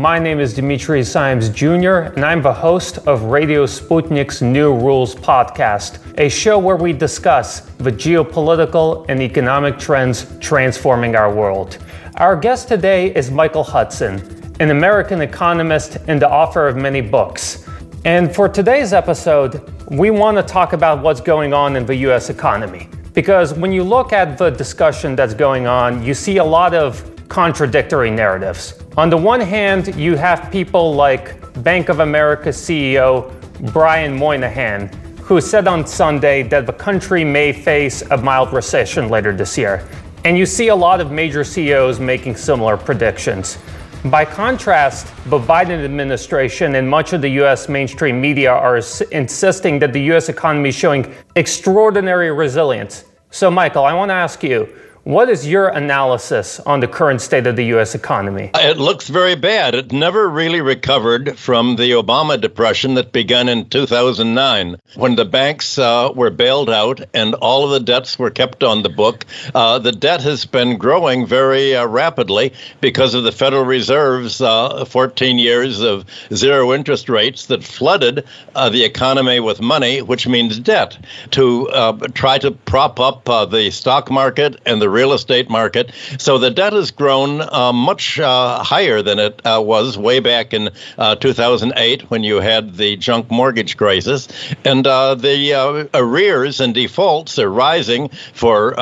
My name is Dimitri Simes Jr., and I'm the host of Radio Sputnik's New Rules podcast, a show where we discuss the geopolitical and economic trends transforming our world. Our guest today is Michael Hudson, an American economist and the author of many books. And for today's episode, we want to talk about what's going on in the US economy. Because when you look at the discussion that's going on, you see a lot of contradictory narratives. On the one hand, you have people like Bank of America CEO Brian Moynihan, who said on Sunday that the country may face a mild recession later this year. And you see a lot of major CEOs making similar predictions. By contrast, the Biden administration and much of the US mainstream media are insisting that the US economy is showing extraordinary resilience. So, Michael, I want to ask you what is your analysis on the current state of the U.S. economy? It looks very bad. It never really recovered from the Obama depression that began in 2009 when the banks uh, were bailed out and all of the debts were kept on the book. Uh, the debt has been growing very uh, rapidly because of the Federal Reserve's uh, 14 years of zero interest rates that flooded uh, the economy with money, which means debt, to uh, try to prop up the stock market and the real estate market. So the debt has grown uh, much uh, higher than it uh, was way back in uh, 2008 when you had the junk mortgage crisis. And uh, the uh, arrears and defaults are rising for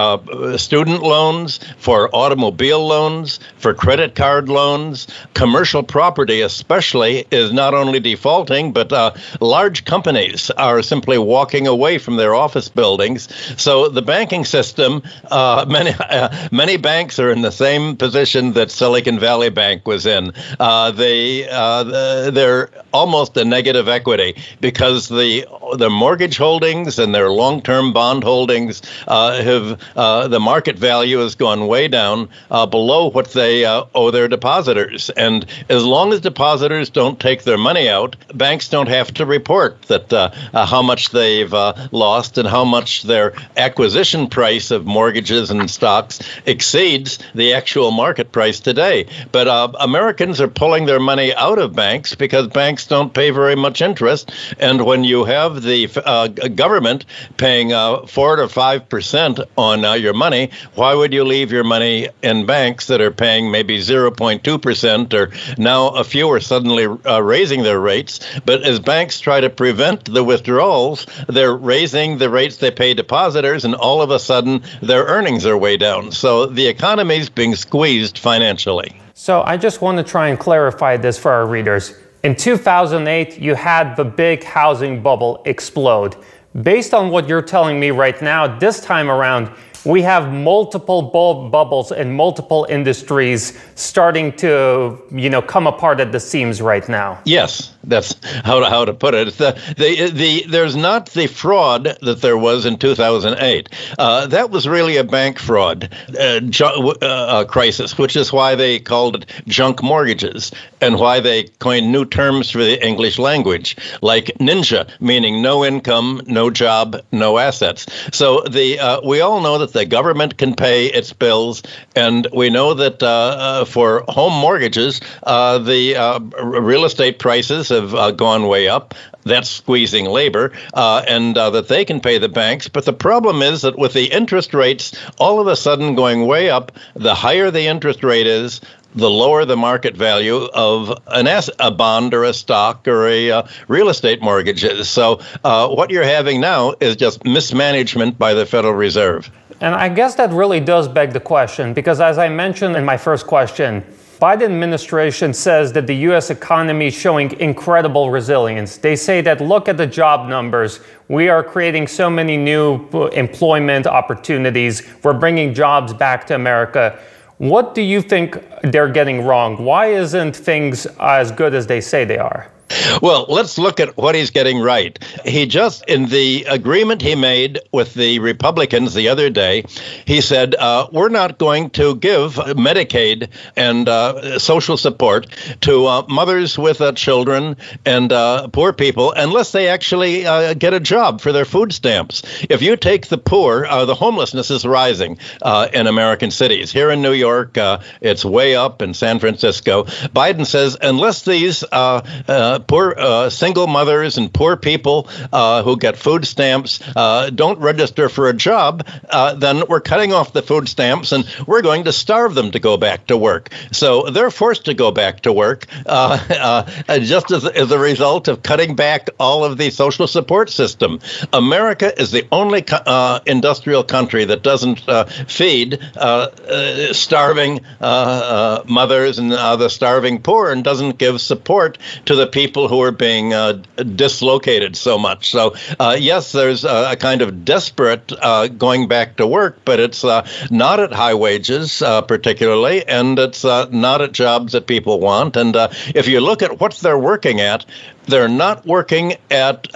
student loans, for automobile loans, for credit card loans. Commercial property, especially, is not only defaulting, but large companies are simply walking away from their office buildings. So the banking system, many uh, many banks are in the same position that Silicon Valley Bank was in. Uh, they uh, they're almost a negative equity because the the mortgage holdings and their long-term bond holdings uh, have uh, the market value has gone way down below what they owe their depositors. And as long as depositors don't take their money out, banks don't have to report that how much they've lost and how much their acquisition price of mortgages and stocks exceeds the actual market price today. But uh, Americans are pulling their money out of banks because banks don't pay very much interest. And when you have the uh, government paying uh, four to five percent on uh, your money, why would you leave your money in banks that are paying maybe 0.2 percent? Or now a few are suddenly uh, raising their rates. But as banks try to prevent the withdrawals, they're raising the rates they pay depositors, and all of a sudden their earnings are way down. So the economy is being squeezed financially. So I just want to try and clarify this for our readers. In 2008, you had the big housing bubble explode. Based on what you're telling me right now, this time around, we have multiple bu- bubbles and multiple industries starting to, you know, come apart at the seams right now. Yes, that's how to, how to put it. The, the, the, there's not the fraud that there was in 2008. Uh, that was really a bank fraud uh, ju- uh, crisis, which is why they called it junk mortgages and why they coined new terms for the English language, like ninja, meaning no income, no job, no assets. So the uh, we all know that the government can pay its bills, and we know that uh, uh for home mortgages, uh, the uh, real estate prices have uh, gone way up. That's squeezing labor, and that they can pay the banks. But the problem is that with the interest rates all of a sudden going way up, the higher the interest rate is, the lower the market value of an S, a bond or a stock or a uh, real estate mortgage is. So uh, what you're having now is just mismanagement by the Federal Reserve. And I guess that really does beg the question because as I mentioned in my first question, Biden administration says that the US economy is showing incredible resilience. They say that look at the job numbers. We are creating so many new uh, employment opportunities. We're bringing jobs back to America. What do you think they're getting wrong? Why isn't things as good as they say they are? Well, let's look at what he's getting right. He just, in the agreement he made with the Republicans the other day, he said, uh, We're not going to give Medicaid and uh, social support to uh, mothers with uh, children and uh, poor people unless they actually uh, get a job for their food stamps. If you take the poor, the homelessness is rising in American cities. Here in New York, it's way up in San Francisco. Biden says, unless these poor uh, single mothers and poor people uh, who get food stamps uh, don't register for a job, uh, then we're cutting off the food stamps and we're going to starve them to go back to work. So they're forced to go back to work uh, just as, as a result of cutting back all of the social support system. America is the only industrial country that doesn't feed starving mothers and the starving poor and doesn't give support to the people who are being uh, dislocated so much. So, uh, yes, there's a, a, kind of desperate uh, going back to work, but it's uh, not at high wages, uh, particularly, and it's uh, not at jobs that people want. And if you look at what they're working at, they're not working at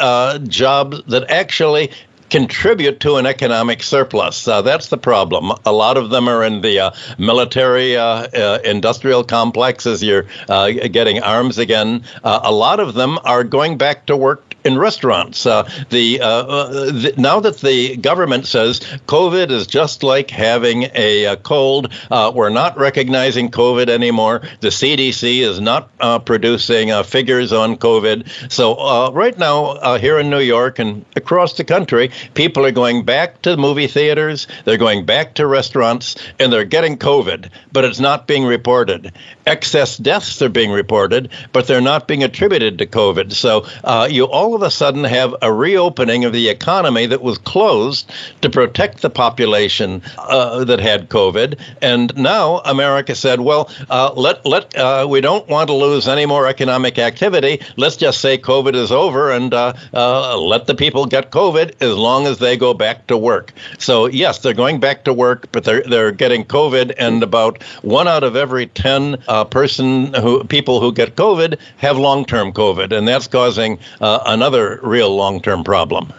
jobs that actually contribute to an economic surplus. Uh, that's the problem. A lot of them are in the uh, military uh, uh industrial complexes. You're uh, getting arms again. Uh, a lot of them are going back to work in restaurants. Uh, the, uh, uh, the, now that the government says COVID is just like having a, a cold, uh, we're not recognizing COVID anymore. The CDC is not uh, producing uh, figures on COVID. So right now here in New York and across the country, people are going back to movie theaters, they're going back to restaurants, and they're getting COVID, but it's not being reported. Excess deaths are being reported, but they're not being attributed to COVID. So you all all of a sudden have a reopening of the economy that was closed to protect the population uh, that had COVID. And now America said, well, uh, let let uh, we don't want to lose any more economic activity. Let's just say COVID is over and uh, uh, let the people get COVID as long as they go back to work. So yes, they're going back to work, but they're they're getting COVID, and about one out of every ten uh, person who people who get COVID have long-term COVID, and that's causing an another real long term problem.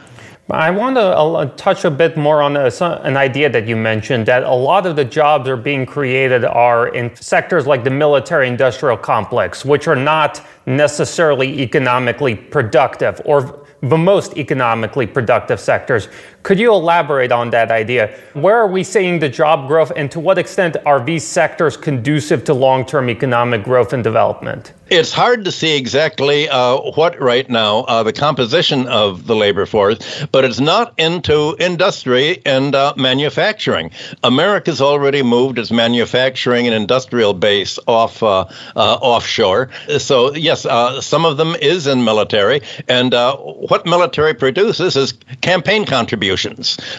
I want to uh, touch a bit more on an idea that you mentioned that a lot of the jobs are being created are in sectors like the military industrial complex, which are not necessarily economically productive or the most economically productive sectors. Could you elaborate on that idea? Where are we seeing the job growth, and to what extent are these sectors conducive to long term economic growth and development? It's hard to see exactly uh, what right now, uh, the composition of the labor force, but it's not into industry and uh, manufacturing. America's already moved its manufacturing and industrial base off uh, uh, offshore. So, yes, uh, some of them is in military, and what military produces is campaign contributions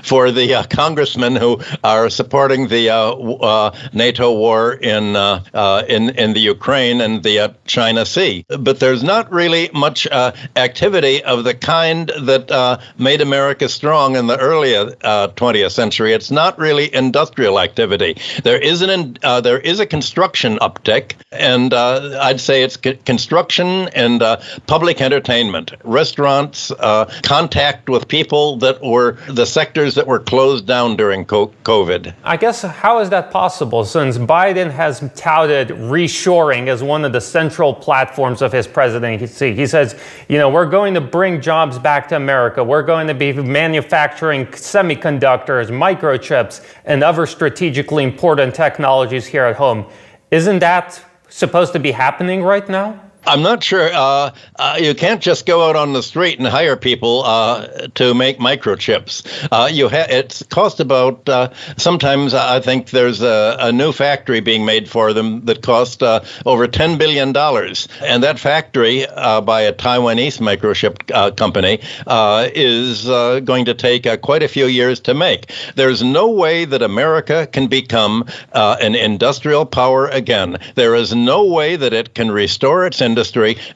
for the uh, congressmen who are supporting the uh, uh, NATO war in uh, in in the Ukraine and the uh, China Sea. But there's not really much uh, activity of the kind that made America strong in the earlier 20th century. It's not really industrial activity. There is an there is a construction uptick, and I'd say it's construction and public entertainment, restaurants uh, contact with people that were the sectors that were closed down during COVID. I guess how is that possible since Biden has touted reshoring as one of the central platforms of his presidency? He says, you know, we're going to bring jobs back to America. We're going to be manufacturing semiconductors, microchips, and other strategically important technologies here at home. Isn't that supposed to be happening right now? I'm not sure. Uh, uh, you can't just go out on the street and hire people uh, to make microchips. Uh, you ha- it's cost about. Uh, sometimes I think there's a, a, new factory being made for them that cost uh, over ten billion dollars, and that factory by a Taiwanese microchip company is going to take quite a few years to make. There's no way that America can become an industrial power again. There is no way that it can restore its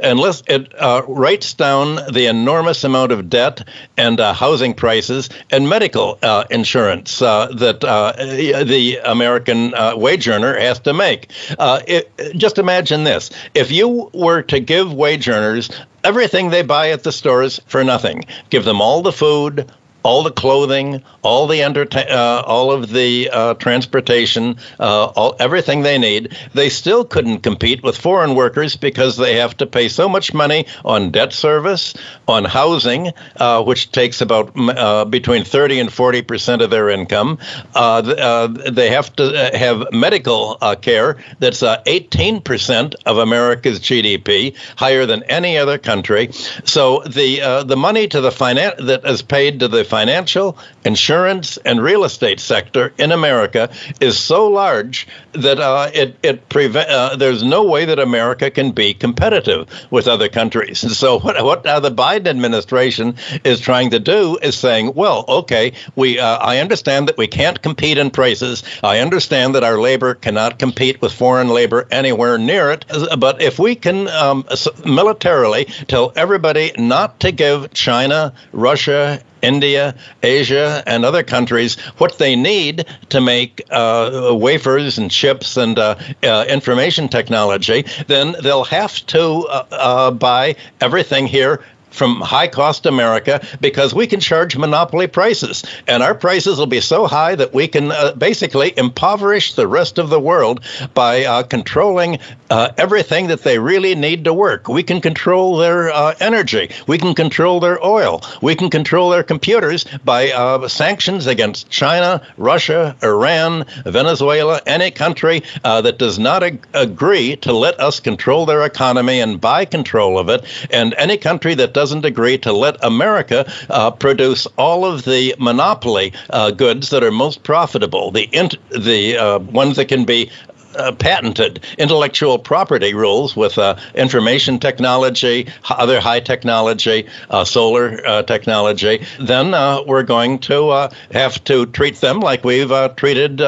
and it uh, writes down the enormous amount of debt and uh, housing prices and medical uh, insurance uh, that uh, the American wage earner has to make. It, just imagine this: if you were to give wage earners everything they buy at the stores for nothing. Give them all the food, all the clothing, all the entertain, uh, all of the uh, transportation, uh, all everything they need. They still couldn't compete with foreign workers because they have to pay so much money on debt service, on housing, uh, which takes about uh, between 30 and 40 percent of their income. Uh, they have to have medical care that's 18 percent of America's GDP, higher than any other country. So the the money to the finance that is paid to the financial, insurance, and real estate sector in America is so large that uh, it it prevent uh, there's no way that America can be competitive with other countries. And so what what uh, the Biden administration is trying to do is saying, well, okay, we uh, I understand that we can't compete in prices. I understand that our labor cannot compete with foreign labor anywhere near it. But if we can um, militarily tell everybody not to give China, Russia, India, Asia, and other countries what they need to make uh, wafers and chips and uh, uh, information technology, then they'll have to uh, uh, buy everything here from high cost America because we can charge monopoly prices. And our prices will be so high that we can uh, basically impoverish the rest of the world by uh, controlling uh, everything that they really need to work. We can control their uh, energy. We can control their oil. We can control their computers by uh, sanctions against China, Russia, Iran, Venezuela, any country uh, that does not ag- agree to let us control their economy and buy control of it. And any country that doesn't agree to let America uh, produce all of the monopoly uh, goods that are most profitable, the int- the uh, ones that can be uh, patented intellectual property rules with uh, information technology, other high technology, uh, solar uh, technology, then uh, we're going to uh, have to treat them like we've treated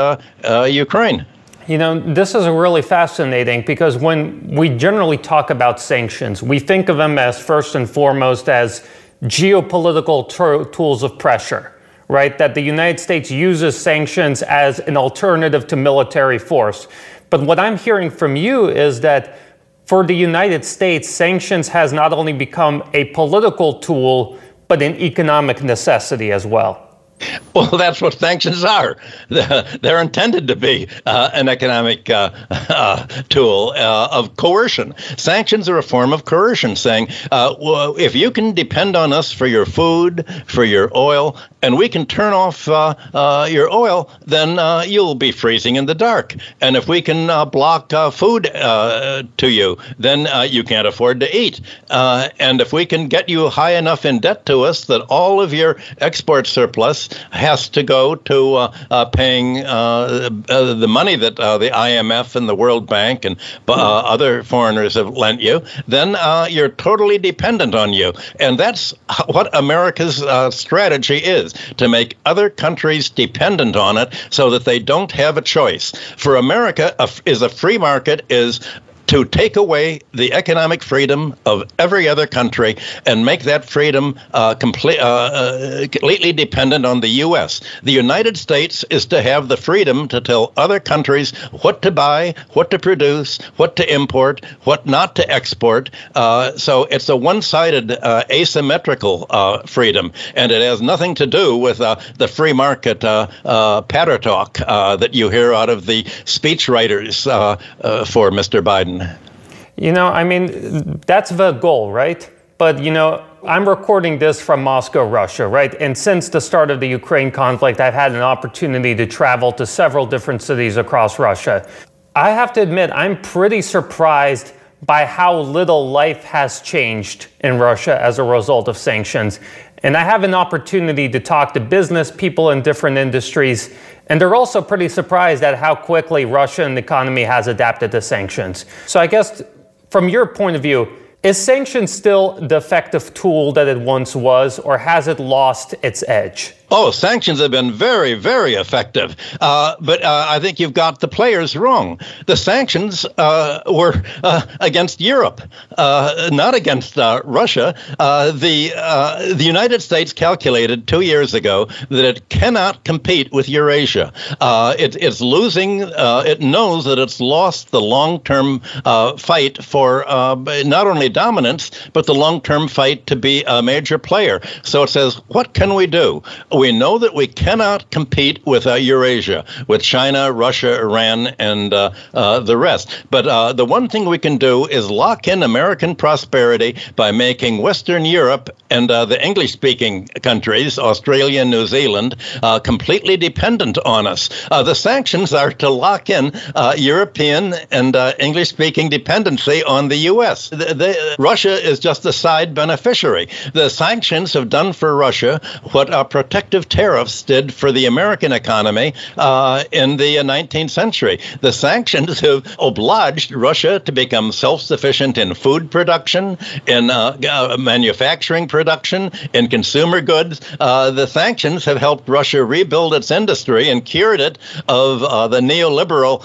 Ukraine. You know, this is really fascinating because when we generally talk about sanctions, we think of them as first and foremost as geopolitical t- tools of pressure, right? That the United States uses sanctions as an alternative to military force. But what I'm hearing from you is that for the United States, sanctions has not only become a political tool, but an economic necessity as well. Well, that's what sanctions are. They're intended to be uh, an economic uh, uh, tool uh, of coercion. Sanctions are a form of coercion, saying, uh, well, if you can depend on us for your food, for your oil, and we can turn off uh, your oil, then you'll be freezing in the dark. And if we can block food to you, then you can't afford to eat. and if we can get you high enough in debt to us that all of your export surplus has to go to uh, uh, paying uh, the money that the IMF and the World Bank and other foreigners have lent you, then you're totally dependent on you. And that's what America's strategy is to make other countries dependent on it so that they don't have a choice. For America, a, is a free market is to take away the economic freedom of every other country and make that freedom uh, complete, uh, uh, completely dependent on the U.S. The United States is to have the freedom to tell other countries what to buy, what to produce, what to import, what not to export. Uh, so it's a one sided, uh, asymmetrical uh, freedom, and it has nothing to do with the free market patter talk that you hear out of the speechwriters for Mr. Biden. You know, I mean, that's the goal, right? But, you know, I'm recording this from Moscow, Russia, right? And since the start of the Ukraine conflict, I've had an opportunity to travel to several different cities across Russia. I have to admit, I'm pretty surprised by how little life has changed in Russia as a result of sanctions. And I have an opportunity to talk to business people in different industries, and they're also pretty surprised at how quickly Russian economy has adapted to sanctions. So I guess from your point of view, is sanctions still the effective tool that it once was, or has it lost its edge? Oh, sanctions have been very, very effective. Uh, but uh, I think you've got the players wrong. The sanctions uh, were uh, against Europe, uh, not against uh, Russia. the the United States calculated two years ago that it cannot compete with Eurasia. It, it's losing. it knows that it's lost the long-term fight for not only dominance but the long-term fight to be a major player. So it says, what can we do? We know that we cannot compete with uh, Eurasia, with China, Russia, Iran, and uh, uh, the rest. But uh, the one thing we can do is lock in American prosperity by making Western Europe and uh, the English speaking countries, Australia and New Zealand, uh, completely dependent on us. the sanctions are to lock in European and English speaking dependency on the U.S. The, the, Russia is just a side beneficiary. The sanctions have done for Russia what uh, protect protective tariffs did for the American economy uh, in the 19th uh, century. The sanctions have obliged Russia to become self sufficient in food production, in uh, uh, manufacturing production, in consumer goods. Uh, the sanctions have helped Russia rebuild its industry and cured it of uh, the neoliberal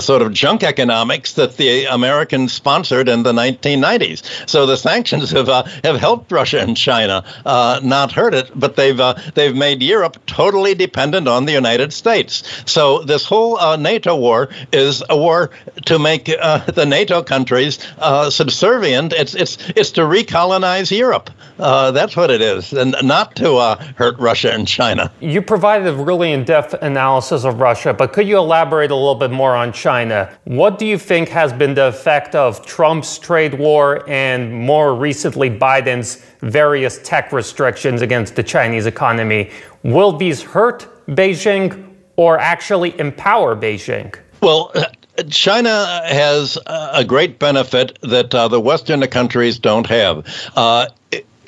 sort of junk economics that the Americans sponsored in the 1990s. So the sanctions have, have helped Russia and China, not hurt it, but they've uh, they've made Europe totally dependent on the United States. So this whole uh, NATO war is a war to make uh, the NATO countries uh, subservient. It's it's it's to recolonize Europe. Uh, that's what it is, and not to uh, hurt Russia and China. You provided a really in-depth analysis of Russia, but could you elaborate a little bit more on China? What do you think has been the effect of Trump's trade war and more recently Biden's various tech restrictions against the Chinese economy. Will these hurt Beijing or actually empower Beijing? Well, China has a great benefit that uh, the Western countries don't have. Uh,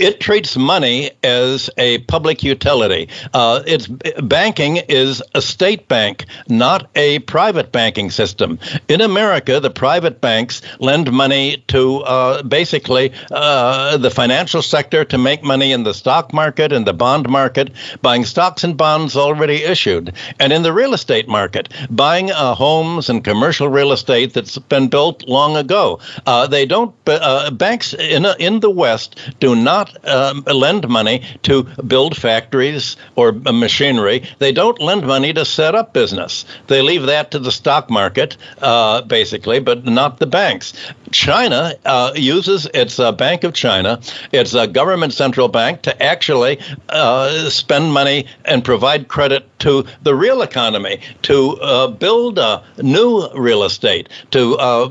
it treats money as a public utility. Uh, it's banking is a state bank, not a private banking system. In America, the private banks lend money to uh, basically uh, the financial sector to make money in the stock market and the bond market, buying stocks and bonds already issued, and in the real estate market, buying uh, homes and commercial real estate that's been built long ago. Uh, they don't. Uh, banks in in the West do not um, lend money to build factories or machinery. They don't lend money to set up business. They leave that to the stock market, uh, basically, but not the banks. China uh, uses its uh, Bank of China, its government central bank, to actually uh, spend money and provide credit to the real economy, to uh, build uh, new real estate, to uh,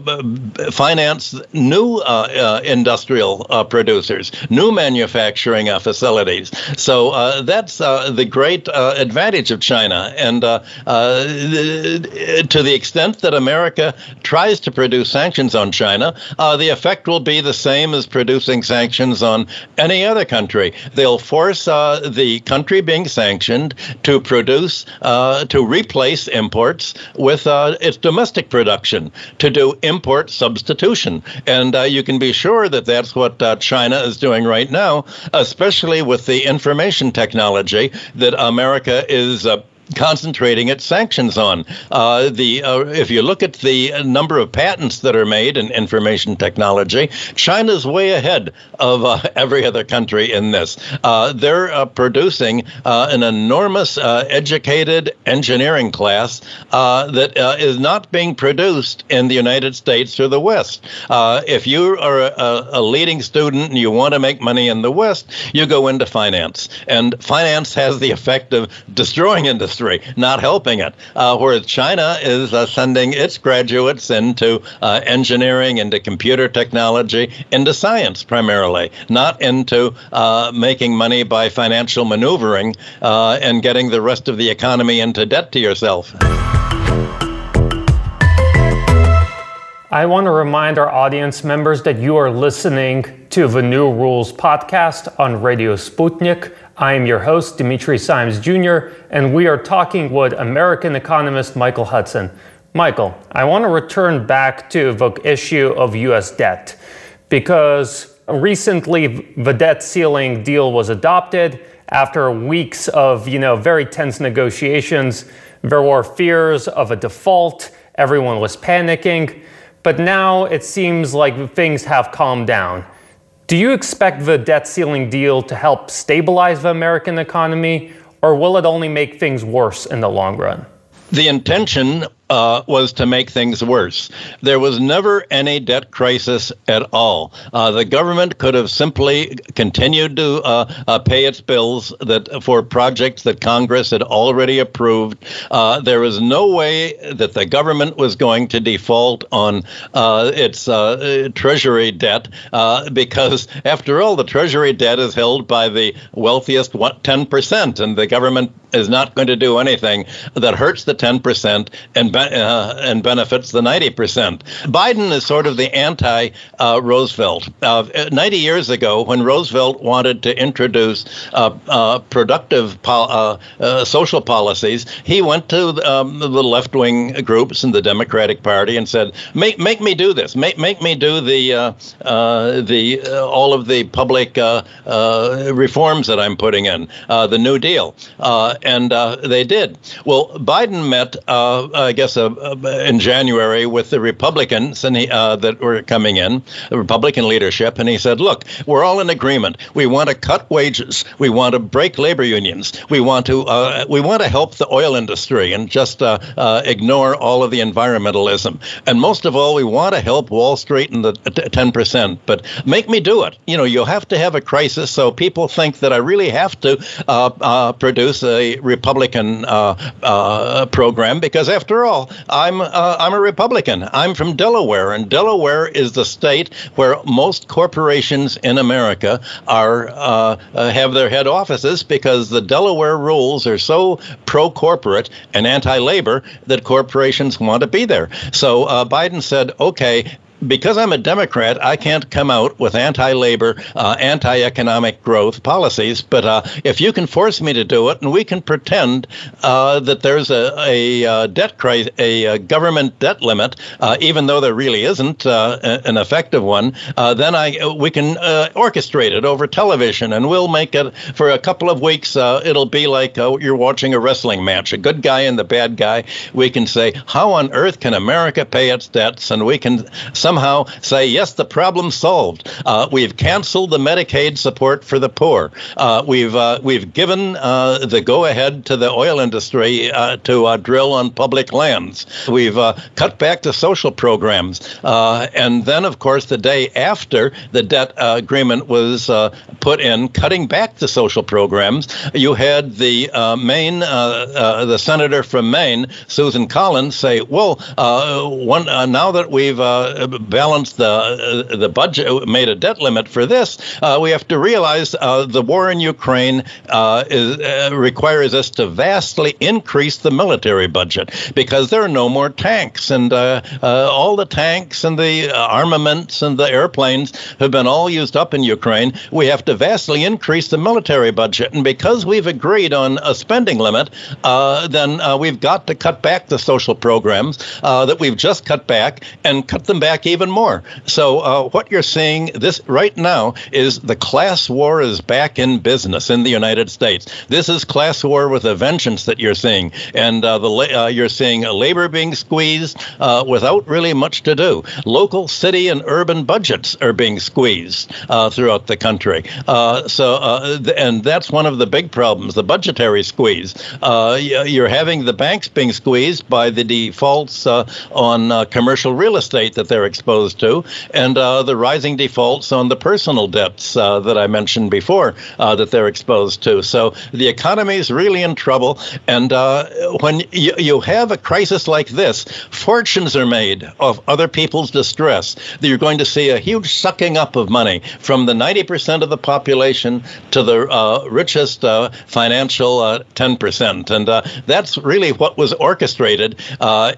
finance new uh, uh, industrial producers, new manufacturing facilities. So that's the great advantage of China. And to the extent that America tries to produce sanctions on China, uh, the effect will be the same as producing sanctions on any other country. They'll force uh, the country being sanctioned to produce, uh, to replace imports with uh, its domestic production, to do import substitution. And uh, you can be sure that that's what uh, China is doing right now, especially with the information technology that America is concentrating its sanctions on. Uh, the uh, if you look at the number of patents that are made in information technology, China's way ahead of uh, every other country in this. Uh, they're uh, producing uh, an enormous educated engineering class that is not being produced in the United States or the West. if you are a, a leading student and you want to make money in the West, you go into finance, and finance has the effect of destroying industry not helping it. Uh, whereas China is uh, sending its graduates into uh, engineering, into computer technology, into science primarily, not into uh, making money by financial maneuvering uh, and getting the rest of the economy into debt to yourself. I want to remind our audience members that you are listening to the New Rules podcast on Radio Sputnik. I am your host, Dimitri Simes Jr., and we are talking with American economist Michael Hudson. Michael, I want to return back to the issue of US debt because recently the debt ceiling deal was adopted after weeks of, you know, very tense negotiations. There were fears of a default. Everyone was panicking. But now it seems like things have calmed down. Do you expect the debt ceiling deal to help stabilize the American economy, or will it only make things worse in the long run? The intention uh, was to make things worse. There was never any debt crisis at all. Uh, the government could have simply continued to uh, uh pay its bills that for projects that Congress had already approved. Uh, there was no way that the government was going to default on uh, its treasury debt because, after all, the treasury debt is held by the wealthiest 10%, and the government is not going to do anything that hurts the 10% and uh, and benefits the 90%. Biden is sort of the anti uh, Roosevelt. Uh, 90 years ago, when Roosevelt wanted to introduce uh, uh, productive pol- uh, social policies, he went to um, the left wing groups in the Democratic Party and said, "Make make me do this. Make make me do the the all of the public reforms that I'm putting in the New Deal." and they did. Well, Biden met, I guess, a uh, in January with the Republicans and he, uh, that were coming in, the Republican leadership, and he said, "Look, we're all in agreement. We want to cut wages. We want to break labor unions. We want to uh, we want to help the oil industry and just uh, uh, ignore all of the environmentalism. And most of all, we want to help Wall Street and the ten percent. But make me do it. You know, you have to have a crisis so people think that I really have to uh, produce a Republican program because, after all, I'm uh, I'm a Republican. I'm from Delaware, and Delaware is the state where most corporations in America are uh, uh, have their head offices because the Delaware rules are so pro-corporate and anti-labor that corporations want to be there. So uh, Biden said, "Okay, because I'm a Democrat, I can't come out with anti-labor, uh, anti-economic growth policies. But uh, if you can force me to do it, and we can pretend uh, that there's a, a, uh, debt crisis, a, a, government debt limit, uh, even though there really isn't uh, an effective one, then I we can orchestrate it over television, and we'll make it for a couple of weeks. it'll be like you're watching a wrestling match, a good guy and the bad guy. We can say, how on earth can America pay its debts, and we can somehow say, yes, the problem's solved. Uh, we've canceled the Medicaid support for the poor. Uh, we've uh, we've given uh, the go-ahead to the oil industry uh, to uh, drill on public lands. We've uh, cut back the social programs, uh, and then, of course, the day after the debt agreement was put in, cutting back the social programs, you had the Maine, the senator from Maine, Susan Collins, say, "Well, one now that we've balanced the uh, the budget, made a debt limit for this, uh, we have to realize uh, the war in Ukraine uh, is, uh, requires us to vastly increase the military budget because there are no more tanks, and uh, all the tanks and the armaments and the airplanes have been all used up in Ukraine. We have to vastly increase the military budget, and because we've agreed on a spending limit, then we've got to cut back the social programs that we've just cut back and cut them back even more. So uh, what you're seeing this right now is the class war is back in business in the United States. This is class war with a vengeance that you're seeing, and uh, the uh, you're seeing labor being squeezed uh, without really much to do. Local, city, and urban budgets are being squeezed uh, throughout the country. Uh, so, and that's one of the big problems: the budgetary squeeze. you're having the banks being squeezed by the defaults on commercial real estate that they're exposed to, and uh, the rising defaults on the personal debts uh, that I mentioned before uh, that they're exposed to. So the economy is really in trouble. And uh, when you, you have a crisis like this, fortunes are made of other people's distress. You're going to see a huge sucking up of money from the 90% of the population to the uh, richest uh, financial 10%. And that's really what was orchestrated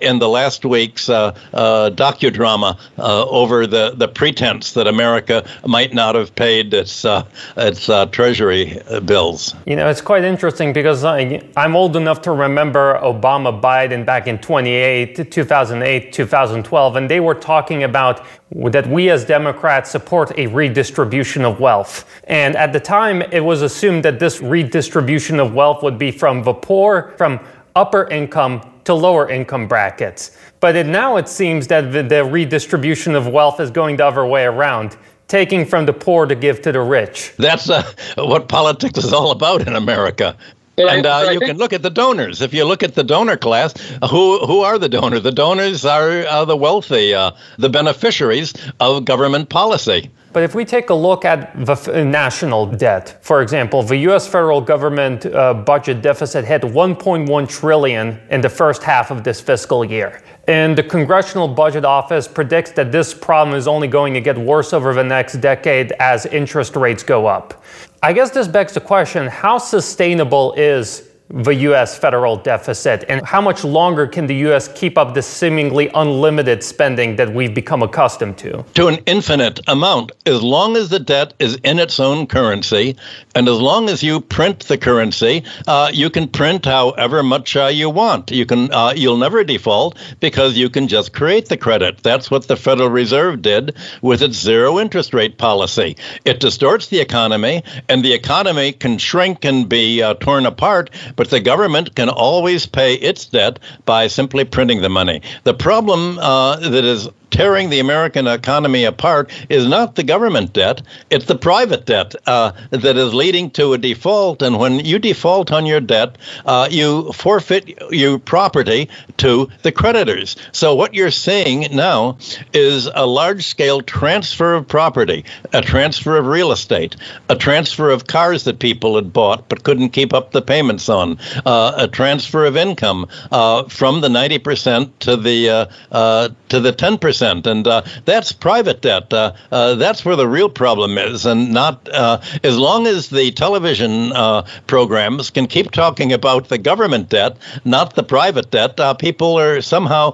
in the last week's docudrama uh, over the, the pretense that America might not have paid its uh, its uh, treasury bills. You know, it's quite interesting because I, I'm old enough to remember Obama Biden back in 2008, 2008, 2012, and they were talking about that we as Democrats support a redistribution of wealth. And at the time, it was assumed that this redistribution of wealth would be from the poor, from upper income to lower income brackets. But it, now it seems that the, the redistribution of wealth is going the other way around taking from the poor to give to the rich. That's uh, what politics is all about in America. and uh, you can look at the donors. If you look at the donor class, who who are the donors? The donors are uh, the wealthy, uh, the beneficiaries of government policy. But if we take a look at the f- national debt, for example, the U.S. federal government uh, budget deficit hit 1.1 trillion in the first half of this fiscal year. And the Congressional Budget Office predicts that this problem is only going to get worse over the next decade as interest rates go up. I guess this begs the question how sustainable is the US federal deficit and how much longer can the US keep up this seemingly unlimited spending that we've become accustomed to? To an infinite amount. As long as the debt is in its own currency, and as long as you print the currency, uh, you can print however much uh, you want. You can uh, you'll never default because you can just create the credit. That's what the Federal Reserve did with its zero interest rate policy. It distorts the economy, and the economy can shrink and be uh, torn apart but the government can always pay its debt by simply printing the money. The problem uh, that is tearing the American economy apart is not the government debt, it's the private debt uh, that is leading to a default. And when you default on your debt, uh, you forfeit your property to the creditors. So what you're seeing now is a large scale transfer of property, a transfer of real estate, a transfer of cars that people had bought but couldn't keep up the payments on, uh, a transfer of income uh, from the 90% to the uh, uh, to the 10% percent, and uh, that's private debt. Uh, uh, that's where the real problem is, and not uh, as long as the television uh, programs can keep talking about the government debt, not the private debt. people are somehow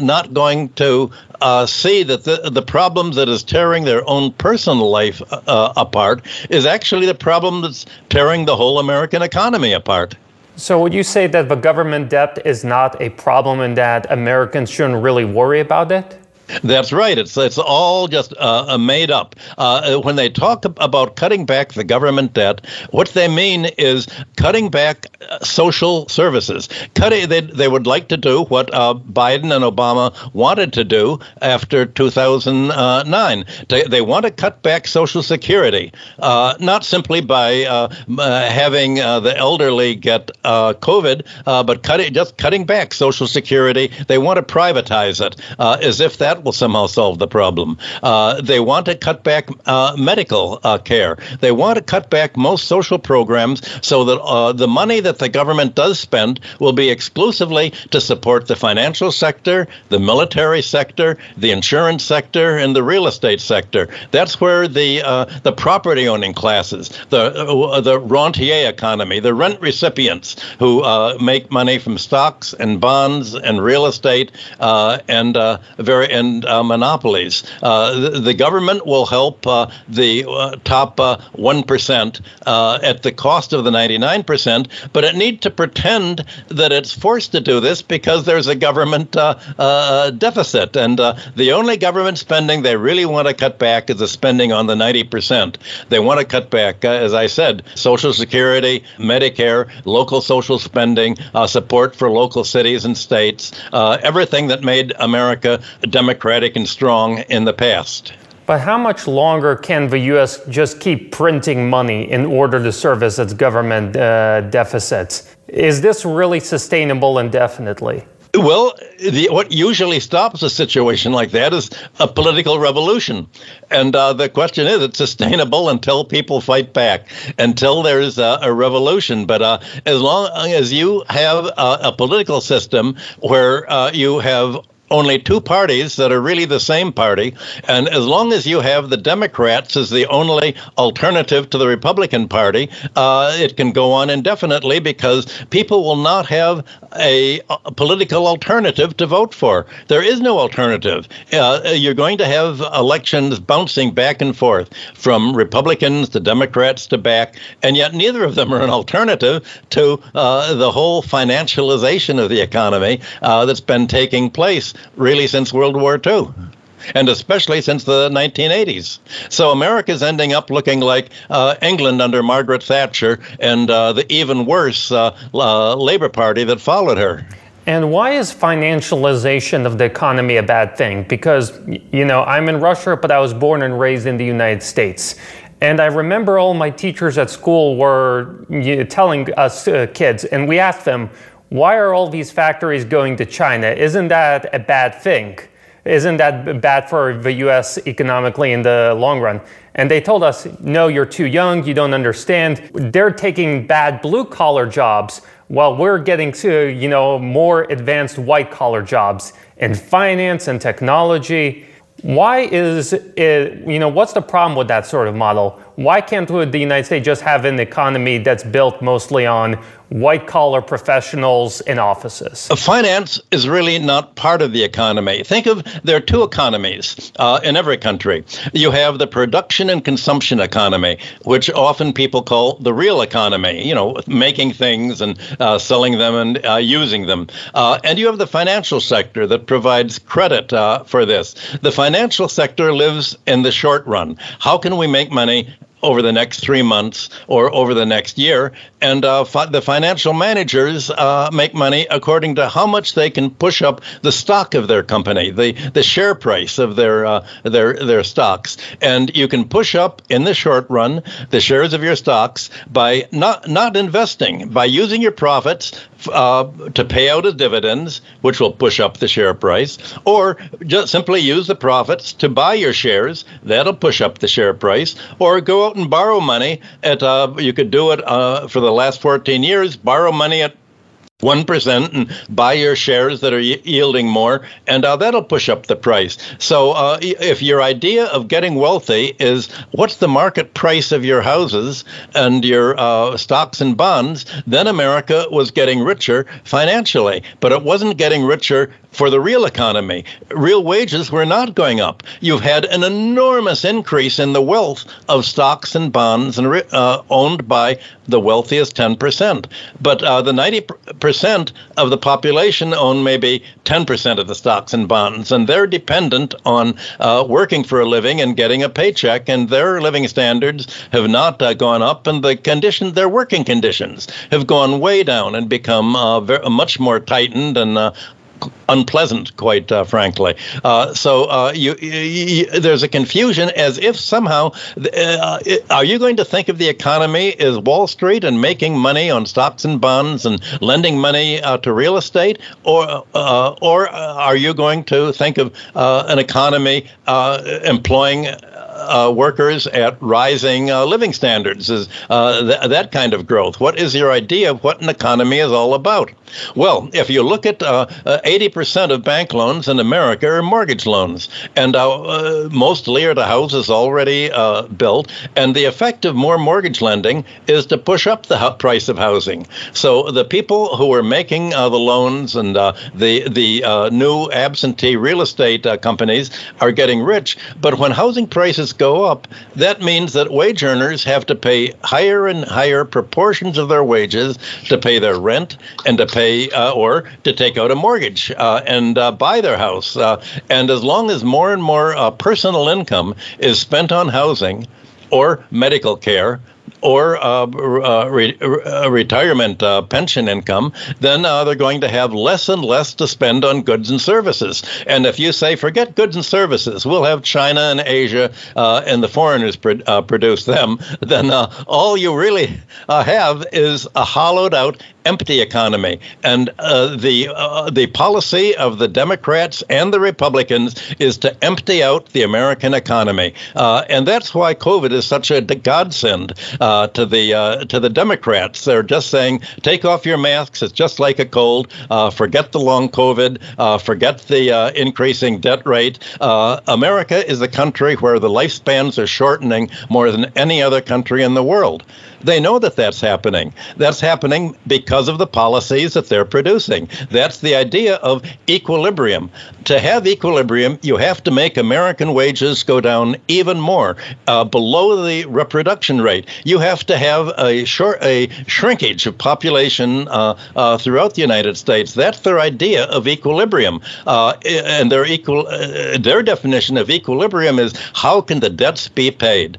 not going to uh, see that the, the problem that is tearing their own personal life uh, apart is actually the problem that's tearing the whole American economy apart. So, would you say that the government debt is not a problem and that Americans shouldn't really worry about it? That's right. It's it's all just uh, made up. Uh, when they talk about cutting back the government debt, what they mean is cutting back uh, social services. Cutting they they would like to do what uh, Biden and Obama wanted to do after 2009. They, they want to cut back Social Security, uh, not simply by uh, having the elderly get COVID, but cutting just cutting back Social Security. They want to privatize it as if that will somehow solve the problem. Uh, they want to cut back uh, medical uh, care. They want to cut back most social programs so that uh, the money that the government does spend will be exclusively to support the financial sector, the military sector, the insurance sector, and the real estate sector. That's where the uh, the property owning classes, the uh, the rentier economy, the rent recipients who make money from stocks and bonds and real estate and very and and uh, monopolies. Uh, the, the, government will help uh, the uh, top 1% uh, at the cost of the 99%, but it needs to pretend that it's forced to do this because there's a government deficit. And the only government spending they really want to cut back is the spending on the 90%. They want to cut back, as I said, Social Security, Medicare, local social spending, support for local cities and states, everything that made America democratic democratic and strong in the past. But how much longer can the U.S. just keep printing money in order to service its government uh, deficits? Is this really sustainable indefinitely? Well, the, what usually stops a situation like that is a political revolution. And uh, the question is, it's sustainable until people fight back, until there's a, a revolution. But uh, as long as you have a, a political system where uh, you have only two parties that are really the same party. And as long as you have the Democrats as the only alternative to the Republican Party, uh, it can go on indefinitely because people will not have a, a, political alternative to vote for. There is no alternative. Uh, you're going to have elections bouncing back and forth from Republicans to Democrats to back, and yet neither of them are an alternative to uh, the whole financialization of the economy uh, that's been taking place really since World War II and especially since the 1980s. So America is ending up looking like uh, England under Margaret Thatcher and uh, the even worse uh, Labour Party that followed her. And why is financialization of the economy a bad thing? Because, you know, I'm in Russia, but I was born and raised in the United States. And I remember all my teachers at school were you know, telling us uh, kids, and we asked them, why are all these factories going to China? Isn't that a bad thing? Isn't that bad for the US economically in the long run? And they told us, no, you're too young, you don't understand. They're taking bad blue collar jobs while we're getting to, you know, more advanced white collar jobs in finance and technology. Why is it, you know, what's the problem with that sort of model? Why can't the United States just have an economy that's built mostly on white collar professionals in offices? Finance is really not part of the economy. Think of there are two economies uh, in every country. You have the production and consumption economy, which often people call the real economy, you know, making things and uh, selling them and uh, using them. Uh, and you have the financial sector that provides credit uh, for this. The financial sector lives in the short run. How can we make money over the next three months or over the next year. And uh, fi- the financial managers uh, make money according to how much they can push up the stock of their company, the, the share price of their uh, their their stocks. And you can push up in the short run the shares of your stocks by not not investing, by using your profits uh, to pay out as dividends, which will push up the share price, or just simply use the profits to buy your shares. That'll push up the share price, or go out and borrow money at. Uh, you could do it uh, for the last 14 years. Borrow money at 1% and buy your shares that are yielding more, and uh, that'll push up the price. So, uh, if your idea of getting wealthy is what's the market price of your houses and your uh, stocks and bonds, then America was getting richer financially, but it wasn't getting richer for the real economy. Real wages were not going up. You've had an enormous increase in the wealth of stocks and bonds and uh, owned by the wealthiest 10%. But uh, the 90% of the population own maybe 10% of the stocks and bonds, and they're dependent on uh, working for a living and getting a paycheck, and their living standards have not uh, gone up, and the conditions, their working conditions, have gone way down and become uh, very, much more tightened and uh, unpleasant, quite uh, frankly. Uh, so uh, you, you, there's a confusion as if somehow, uh, are you going to think of the economy as Wall Street and making money on stocks and bonds and lending money uh, to real estate, or uh, or are you going to think of an economy employing uh, workers at rising uh, living standards, is uh, th- that kind of growth. What is your idea of what an economy is all about? Well, if you look at 80% uh, of bank loans in America are mortgage loans, and uh, mostly are to houses already built. And the effect of more mortgage lending is to push up the price of housing. So the people who are making the loans and the the new absentee real estate companies are getting rich, but when housing prices go up, that means that wage earners have to pay higher and higher proportions of their wages to pay their rent and to pay uh, or to take out a mortgage uh, and uh, buy their house. Uh, and as long as more and more uh, personal income is spent on housing or medical care, or uh, uh, re- uh, retirement uh, pension income, then uh, they're going to have less and less to spend on goods and services. And if you say, forget goods and services, we'll have China and Asia uh, and the foreigners produce them, then all you really have is a hollowed out empty economy. And uh, the uh, the policy of the Democrats and the Republicans is to empty out the American economy, uh, and that's why COVID is such a godsend uh, to the uh, to the Democrats. They're just saying, take off your masks. It's just like a cold. Uh, forget the long COVID. forget the increasing debt rate. America is a country where the lifespans are shortening more than any other country in the world. They know that that's happening. That's happening because of the policies that they're producing. That's the idea of equilibrium. To have equilibrium, you have to make American wages go down even more, uh, below the reproduction rate. You have to have a short a shrinkage of population uh, uh, throughout the United States. That's their idea of equilibrium, uh, and their equal uh, their definition of equilibrium is how can the debts be paid.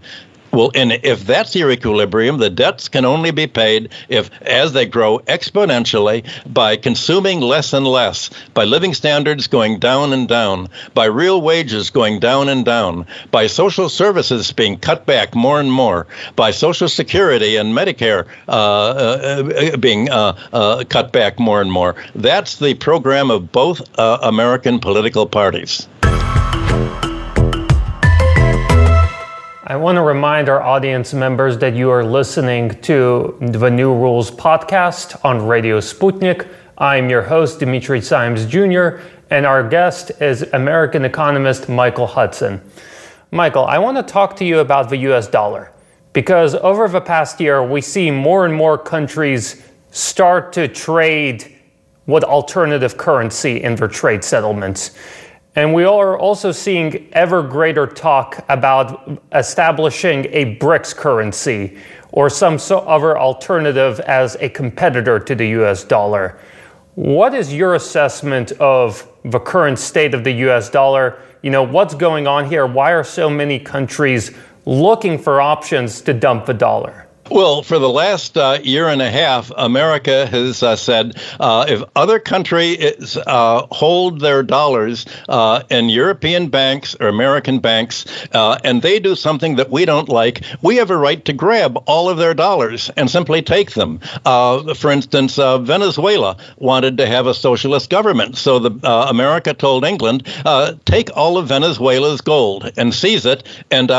Well, and if that's your equilibrium, the debts can only be paid if, as they grow exponentially, by consuming less and less, by living standards going down and down, by real wages going down and down, by social services being cut back more and more, by Social Security and Medicare uh, uh, being uh, uh cut back more and more. That's the program of both uh, American political parties. I want to remind our audience members that you are listening to the New Rules podcast on Radio Sputnik. I'm your host, Dimitri Simes Jr., and our guest is American economist Michael Hudson. Michael, I want to talk to you about the US dollar because over the past year, we see more and more countries start to trade with alternative currency in their trade settlements. And we are also seeing ever greater talk about establishing a BRICS currency or some other alternative as a competitor to the US dollar. What is your assessment of the current state of the US dollar? You know, what's going on here? Why are so many countries looking for options to dump the dollar? Well, for the last uh, year and a half, America has uh, said uh, if other countries uh, hold their dollars uh, in European banks or American banks, uh, and they do something that we don't like, we have a right to grab all of their dollars and simply take them. for instance, Venezuela wanted to have a socialist government, so the America told England, take all of Venezuela's gold and seize it, and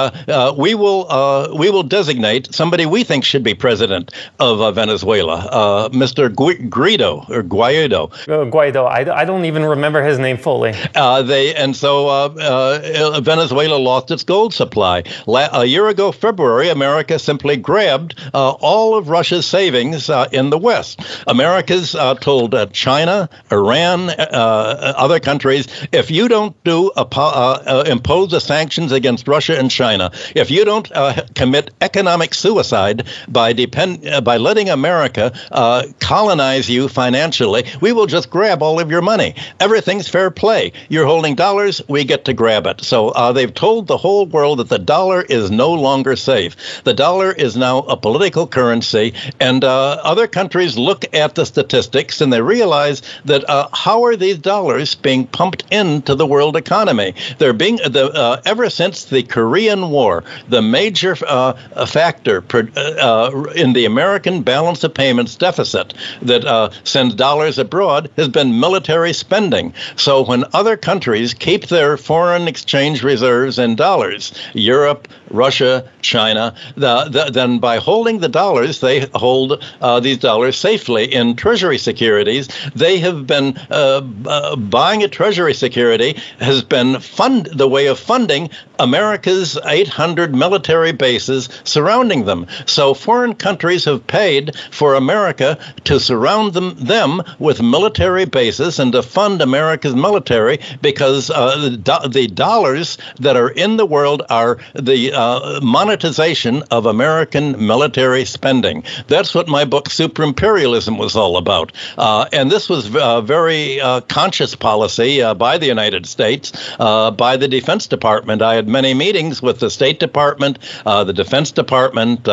we will we will designate somebody we think think should be president of uh, Venezuela, uh, Mr. Guaido or Guaido. Uh, Guaido, I, I don't even remember his name fully. Uh, they and so uh, uh, Venezuela lost its gold supply. La- a year ago, February, America simply grabbed all of Russia's savings in the West. America's told China, Iran, other countries, if you don't do impose the sanctions against Russia and China, if you don't commit economic suicide, by depend uh, by letting America uh, colonize you financially, we will just grab all of your money. Everything's fair play. You're holding dollars, we get to grab it. So uh, they've told the whole world that the dollar is no longer safe. The dollar is now a political currency, and uh, other countries look at the statistics and they realize that uh, how are these dollars being pumped into the world economy? They're being the uh, ever since the Korean War, the major factor uh, in the American balance of payments deficit that uh, sends dollars abroad has been military spending. So when other countries keep their foreign exchange reserves in dollars, Europe, Russia, China, the, the, then by holding the dollars, they hold uh, these dollars safely in treasury securities. They have been uh, uh, buying a treasury security has been fund the way of funding America's 800 military bases surrounding them. So foreign countries have paid for America to surround them them with military bases and to fund America's military because uh, the, the dollars that are in the world are the uh, monetization of American military spending. That's what my book Super Imperialism was all about. Uh, and this was a uh, very uh, conscious policy uh, by the United States, by the Defense Department. I had many meetings with the State Department, the Defense Department,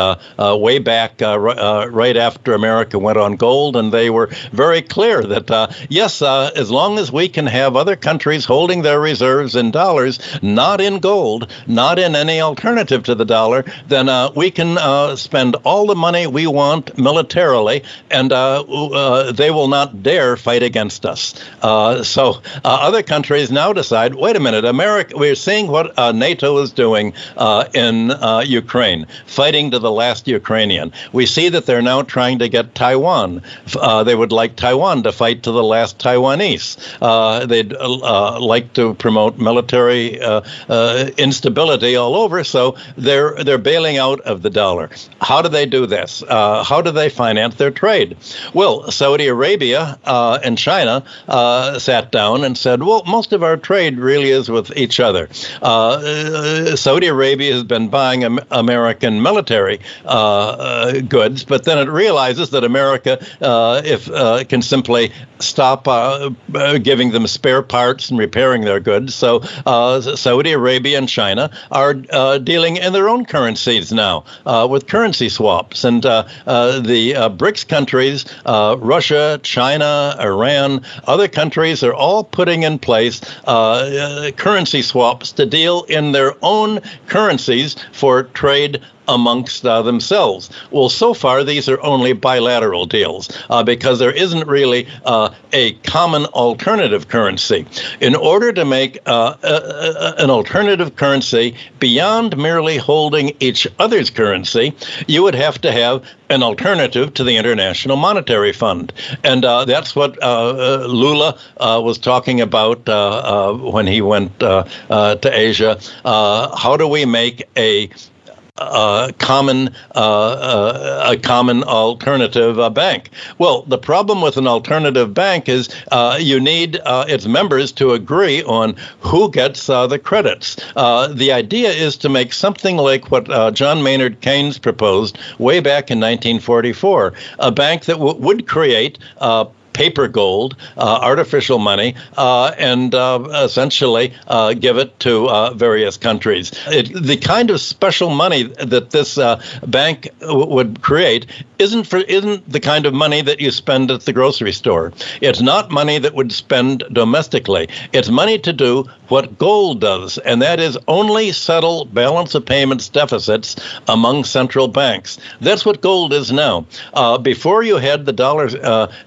Uh, way back uh, r- uh, right after America went on gold, and they were very clear that yes, as long as we can have other countries holding their reserves in dollars, not in gold, not in any alternative to the dollar, then we can spend all the money we want militarily, and they will not dare fight against us. so other countries now decide, wait a minute, America. We're seeing what NATO is doing uh, in uh, Ukraine, fighting to the last Ukrainian. We see that they're now trying to get Taiwan. Uh, they would like Taiwan to fight to the last Taiwanese. Uh, they'd uh, like to promote military uh, instability all over, so they're they're bailing out of the dollar. How do they do this? how do they finance their trade? Well, Saudi Arabia and China sat down and said, well, most of our trade really is with each other. Saudi Arabia has been buying American military uh, uh, Uh, uh, goods, but then it realizes that America, uh, if uh, can simply stop uh, uh, giving them spare parts and repairing their goods, so uh, Saudi Arabia and China are dealing in their own currencies now with currency swaps, and the BRICS countries, Russia, China, Iran, other countries are all putting in place currency swaps to deal in their own currencies for trade amongst uh, themselves. Well, so far, these are only bilateral deals uh, because there isn't really uh, a common alternative currency. In order to make uh, an alternative currency beyond merely holding each other's currency, you would have to have an alternative to the International Monetary Fund. And uh, that's what uh, Lula was talking about when he went to Asia. how do we make a a common uh, uh, a common alternative uh, bank. Well, the problem with an alternative bank is uh, you need uh, its members to agree on who gets uh, the credits. the idea is to make something like what John Maynard Keynes proposed way back in 1944, a bank that w- would create paper gold, uh, artificial money, uh, and uh, essentially uh, give it to uh, various countries. It, the kind of special money that this uh, bank w- would create isn't for isn't the kind of money that you spend at the grocery store. It's not money that would spend domestically. It's money to do what gold does, and that is only settle balance of payments deficits among central banks. That's what gold is now. before you had the dollar,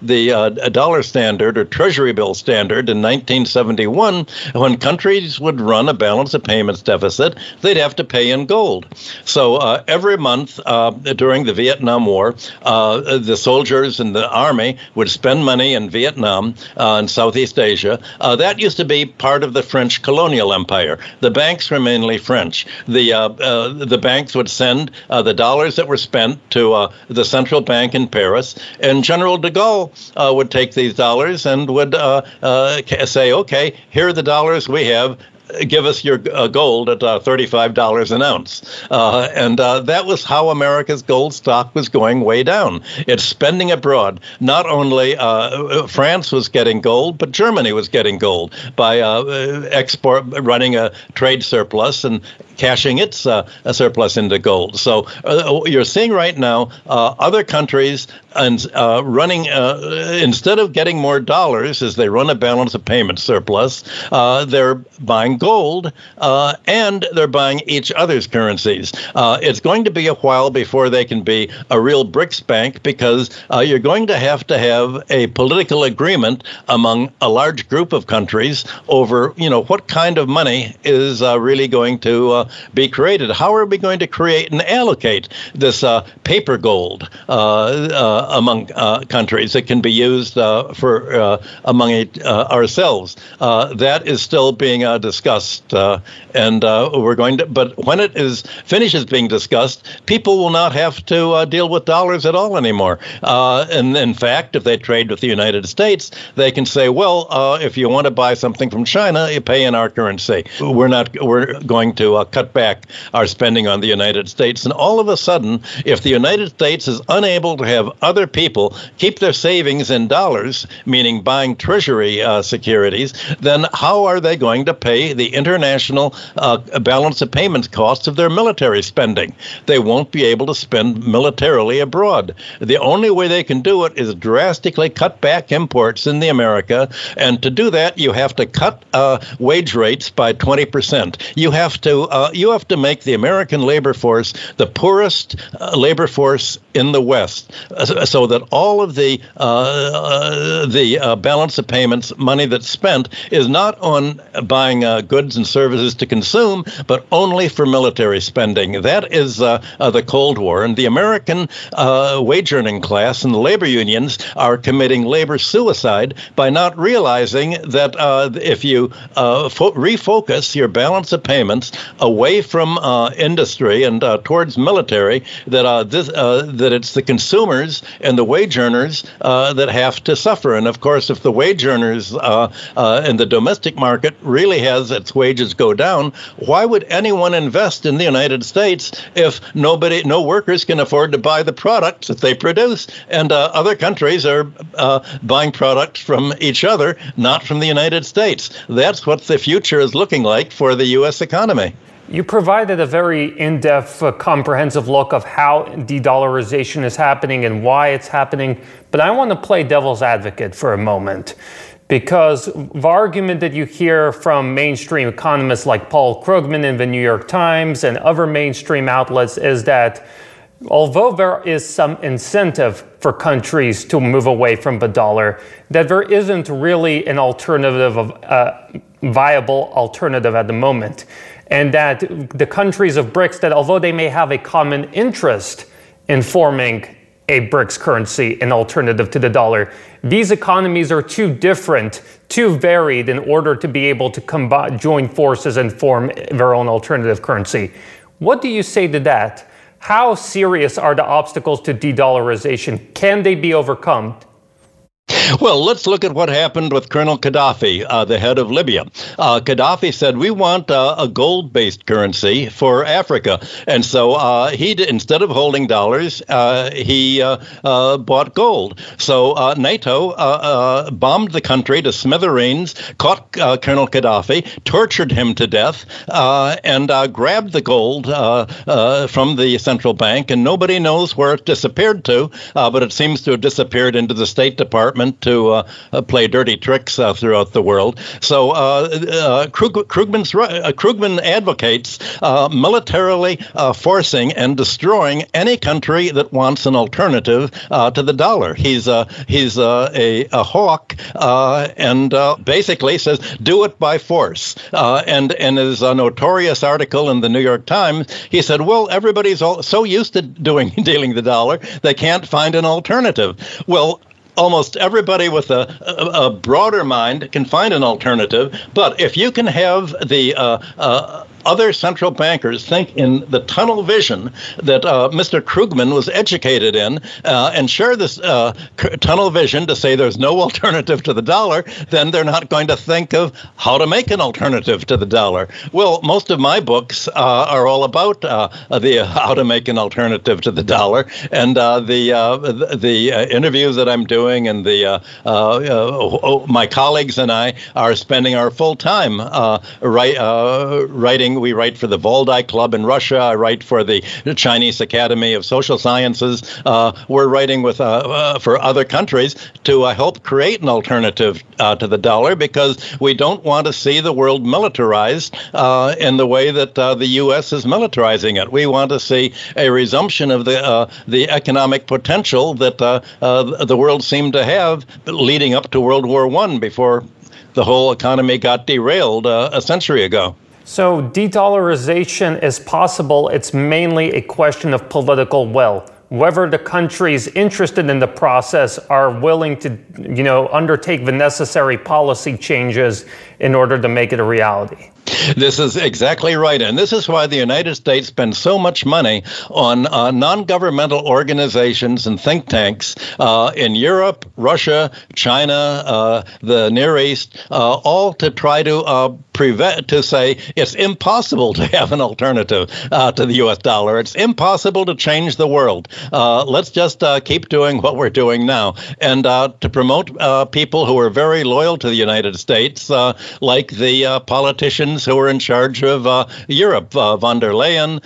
the a dollar standard or treasury bill standard in 1971, when countries would run a balance of payments deficit, they'd have to pay in gold. So uh, every month uh, during the Vietnam War, uh, the soldiers in the army would spend money in Vietnam and uh, Southeast Asia. Uh, that used to be part of the French colonial empire. The banks were mainly French. The uh, the banks would send the dollars that were spent to the central bank in Paris, and General de Gaulle would take these dollars and would uh, uh, say, okay, here are the dollars we have give us your uh, gold at uh, $35 an ounce. Uh, and uh, that was how America's gold stock was going way down. It's spending abroad. Not only France was getting gold, but Germany was getting gold by export, running a trade surplus and cashing its surplus into gold. So you're seeing right now other countries and running, instead of getting more dollars as they run a balance of payment surplus, they're buying gold, uh, and they're buying each other's currencies. Uh, it's going to be a while before they can be a real BRICS bank because uh, you're going to have to have a political agreement among a large group of countries over, you know, what kind of money is uh, really going to uh, be created. How are we going to create and allocate this uh, paper gold among countries that can be used for among ourselves? that is still being discussed uh, and uh, we're going to. But when it is finishes being discussed, people will not have to uh, deal with dollars at all anymore. Uh, and in fact, if they trade with the United States, they can say, well, uh, if you want to buy something from China, you pay in our currency. We're not. We're going to uh, cut back our spending on the United States. And all of a sudden, if the United States is unable to have other people keep their savings in dollars, meaning buying treasury uh, securities, then how are they going to pay the international uh, balance of payments costs of their military spending? They won't be able to spend militarily abroad. The only way they can do it is drastically cut back imports in the America, and to do that, you have to cut uh, wage rates by 20%. You have to uh, you have to make the American labor force the poorest uh, labor force in the West, uh, so that all of the uh, the uh, balance of payments money that's spent is not on buying goods and services to consume, but only for military spending. That is the Cold War, and the American wage earning class and the labor unions are committing labor suicide by not realizing that if you fo- refocus your balance of payments away from industry and towards military, that this that it's the consumers and the wage earners uh, that have to suffer. And of course, if the wage earners uh, uh, in the domestic market really has its wages go down, why would anyone invest in the United States if nobody, no workers can afford to buy the products that they produce, and uh, other countries are uh, buying products from each other, not from the United States? That's what the future is looking like for the U.S. economy. You provided a very in depth, uh, comprehensive look of how de dollarization is happening and why it's happening. But I want to play devil's advocate for a moment because the argument that you hear from mainstream economists like Paul Krugman in the New York Times and other mainstream outlets is that although there is some incentive for countries to move away from the dollar, that there isn't really an alternative, of, uh, viable alternative at the moment and that the countries of BRICS, that although they may have a common interest in forming a BRICS currency, an alternative to the dollar, these economies are too different, too varied in order to be able to combine, join forces and form their own alternative currency. What do you say to that? How serious are the obstacles to de dollarization? Can they be overcome? Well, let's look at what happened with Colonel Gaddafi, uh, the head of Libya. Uh, Gaddafi said, "We want uh, a gold-based currency for Africa," and so uh, he, instead of holding dollars, uh, he uh, bought gold. So NATO bombed the country to smithereens, caught Colonel Gaddafi, tortured him to death, and grabbed the gold from the central bank. And nobody knows where it disappeared to, but it seems to have disappeared into the State Department To uh, uh, play dirty tricks uh, throughout the world. So uh, uh, Krug- Krugman's, uh, Krugman advocates militarily forcing and destroying any country that wants an alternative to the dollar. He's a he's a, a hawk and basically says do it by force. and in his notorious article in the New York Times, he said, "Well, everybody's all, so used to doing dealing the dollar, they can't find an alternative." Well, almost everybody with a, a, a, broader mind can find an alternative. But if you can have the uh, uh, other central bankers think in the tunnel vision that uh, Mr. Krugman was educated in uh, and share this uh, tunnel vision to say there's no alternative to the dollar, then they're not going to think of how to make an alternative to the dollar. Well, most of my books uh, are all about uh, the how to make an alternative to the dollar, and the the interviews that I'm doing and the oh, my colleagues and I are spending our full time writing writing. We write for the Valdai Club in Russia. I write for the Chinese Academy of Social Sciences. Uh, we're writing with uh, uh for other countries to uh, help create an alternative uh, to the dollar because we don't want to see the world militarized in the way that the U.S. is militarizing it. We want to see a resumption of the the economic potential that the world seemed to have leading up to World War One before the whole economy got derailed uh, a century ago. So, de dollarization is possible. It's mainly a question of political will. Whether the countries interested in the process are willing to, you know, undertake the necessary policy changes in order to make it a reality. This is exactly right. And this is why the United States spends so much money on uh, non governmental organizations and think tanks uh, in Europe, Russia, China, uh, the Near East, uh, all to try to uh, prevent to say it's impossible to have an alternative uh, to the U.S. dollar. It's impossible to change the world. Uh, let's just uh, keep doing what we're doing now, and uh, to promote uh, people who are very loyal to the United States, uh, like the politicians who are in charge of Europe, von der Leyen,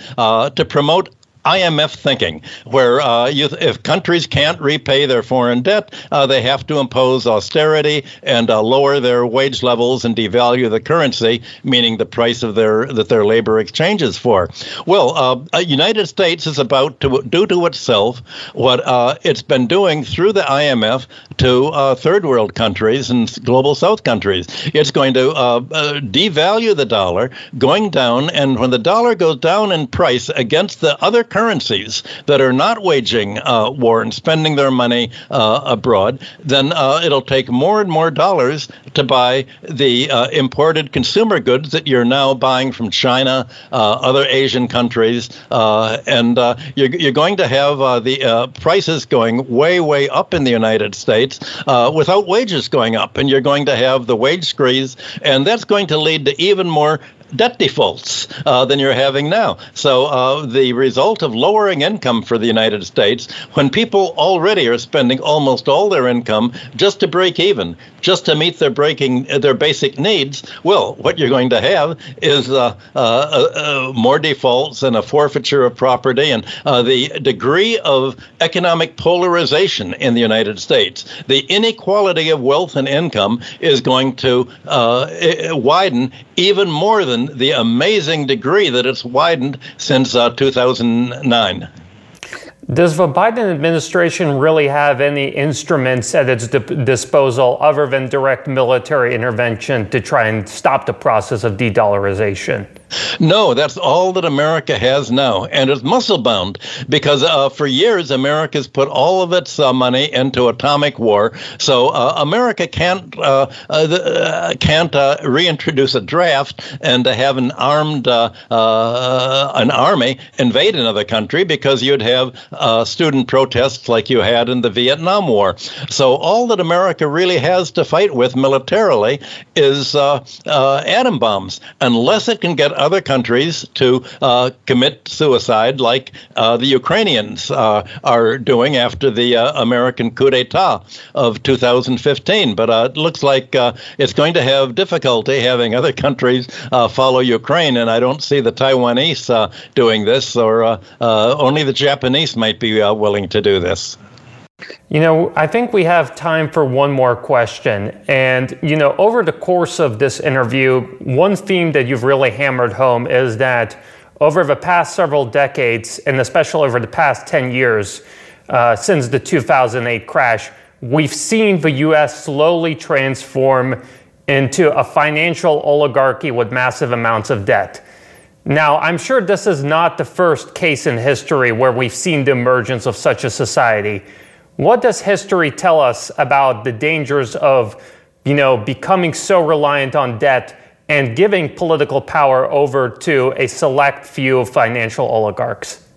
to promote IMF thinking, where uh, you, if countries can't repay their foreign debt, uh, they have to impose austerity and uh, lower their wage levels and devalue the currency, meaning the price of their that their labor exchanges for. Well, uh, United States is about to do to itself what uh, it's been doing through the IMF to uh, third world countries and global South countries. It's going to devalue the dollar, going down, and when the dollar goes down in price against the other currencies that are not waging uh, war and spending their money uh, abroad, then uh, it'll take more and more dollars to buy the uh, imported consumer goods that you're now buying from China, uh, other Asian countries, and you're, you're going to have the prices going way, way up in the United States without wages going up, and you're going to have the wage squeeze, and that's going to lead to even more debt defaults uh, than you're having now. So uh, the result of lowering income for the United States, when people already are spending almost all their income just to break even, just to meet their breaking their basic needs, well, what you're going to have is uh, uh, uh more defaults and a forfeiture of property, and uh, the degree of economic polarization in the United States, the inequality of wealth and income is going to widen even more than the amazing degree that it's widened since uh, 2009. Does the Biden administration really have any instruments at its di- disposal other than direct military intervention to try and stop the process of de dollarization? No, that's all that America has now, and it's muscle bound because uh, for years America's put all of its uh, money into atomic war. So uh, America can't uh, uh, uh, can't reintroduce a draft and have an armed an army invade another country because you'd have student protests like you had in the Vietnam War. So all that America really has to fight with militarily is atom bombs, unless it can get other countries to uh, commit suicide, like uh, the Ukrainians uh, are doing after the uh, American coup d'etat of 2015. But uh, it looks like it's going to have difficulty having other countries follow Ukraine, and I don't see the Taiwanese doing this, or only the Japanese might be willing to do this. You know, I think we have time for one more question. And, you know, over the course of this interview, one theme that you've really hammered home is that over the past several decades, and especially over the past 10 years, uh, since the 2008 crash, we've seen the US slowly transform into a financial oligarchy with massive amounts of debt. Now, I'm sure this is not the first case in history where we've seen the emergence of such a society. What does history tell us about the dangers of, you know, becoming so reliant on debt and giving political power over to a select few financial oligarchs?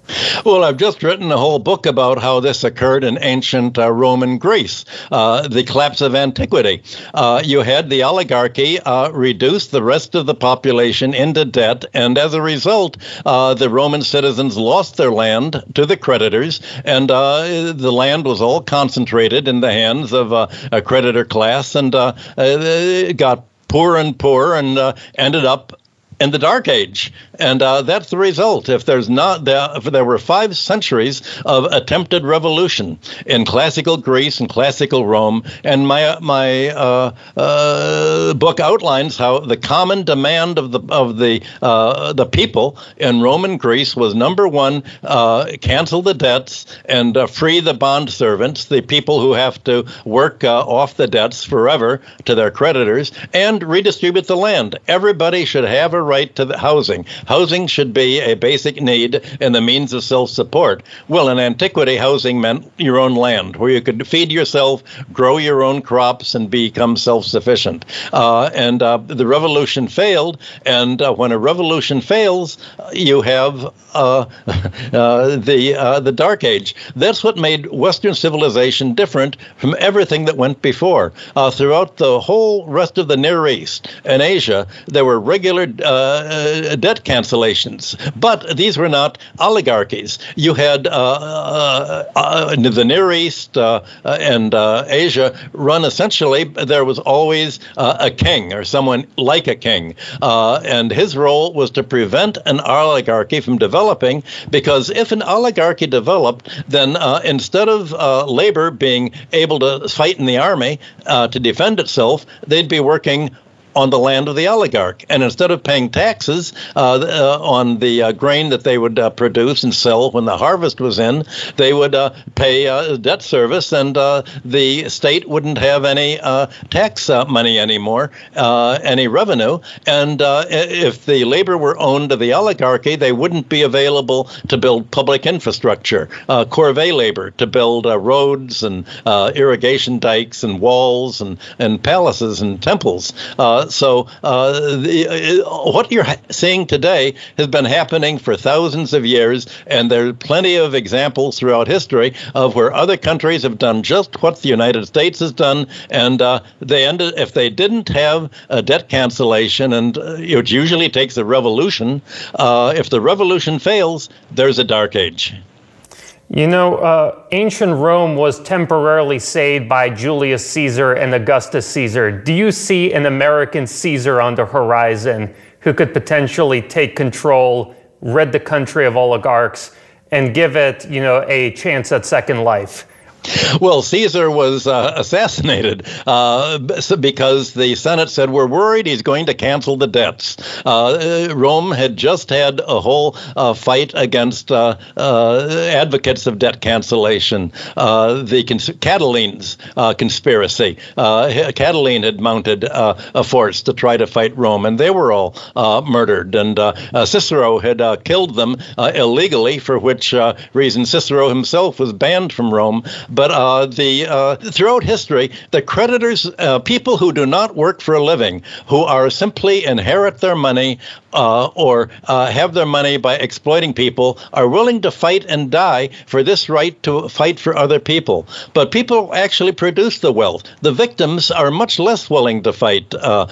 Well, I've just written a whole book about how this occurred in ancient uh, Roman Greece, uh, the collapse of antiquity. Uh, you had the oligarchy uh, reduce the rest of the population into debt, and as a result, uh, the Roman citizens lost their land to the creditors, and uh, the land was all concentrated in the hands of a creditor class, and got poorer and poorer, and ended up in the Dark Age, and uh, that's the result. If there's not there, if there were five centuries of attempted revolution in classical Greece and classical Rome, and my my uh, uh, book outlines how the common demand of the of the uh, the people in Roman Greece was number one, uh, cancel the debts and uh, free the bond servants, the people who have to work off the debts forever to their creditors, and redistribute the land. Everybody should have a right to the housing. Housing should be a basic need and the means of self support. Well, in antiquity, housing meant your own land where you could feed yourself, grow your own crops, and become self sufficient. Uh, and uh, the revolution failed. And uh, when a revolution fails, you have uh, uh, the, uh, the Dark Age. That's what made Western civilization different from everything that went before. throughout the whole rest of the Near East and Asia, there were regular debt cancellations. But these were not oligarchies. You had the Near East and Asia run essentially, there was always a king or someone like a king. Uh, and his role was to prevent an oligarchy from developing, because if an oligarchy developed, then uh, instead of uh, labor being able to fight in the army uh, to defend itself, they'd be working on the land of the oligarch. And instead of paying taxes uh, uh, on the uh, grain that they would uh, produce and sell when the harvest was in, they would uh, pay uh, debt service, and the state wouldn't have any tax money anymore, any revenue. And if the labor were owned to the oligarchy, they wouldn't be available to build public infrastructure, corvée labor to build roads and irrigation dikes and walls and, and palaces and temples. Uh, so uh, the, uh, what you're seeing today has been happening for thousands of years, and there are plenty of examples throughout history of where other countries have done just what the United States has done, and uh, they ended if they didn't have a debt cancellation, and uh, it usually takes a revolution. if the revolution fails, there's a dark age. You know, uh, ancient Rome was temporarily saved by Julius Caesar and Augustus Caesar. Do you see an American Caesar on the horizon who could potentially take control, rid the country of oligarchs, and give it, you know, a chance at second life? Well, Caesar was uh, assassinated uh, because the Senate said, We're worried he's going to cancel the debts. Uh, Rome had just had a whole uh, fight against uh, uh, advocates of debt cancellation. the cons- Catiline's conspiracy. Catiline had mounted a force to try to fight Rome, and they were all murdered. And Cicero had killed them illegally, for which reason Cicero himself was banned from Rome. But uh, the uh, throughout history, the creditors, uh, people who do not work for a living, who are simply inherit their money uh, or uh, have their money by exploiting people, are willing to fight and die for this right to fight for other people. But people actually produce the wealth. The victims are much less willing to fight uh,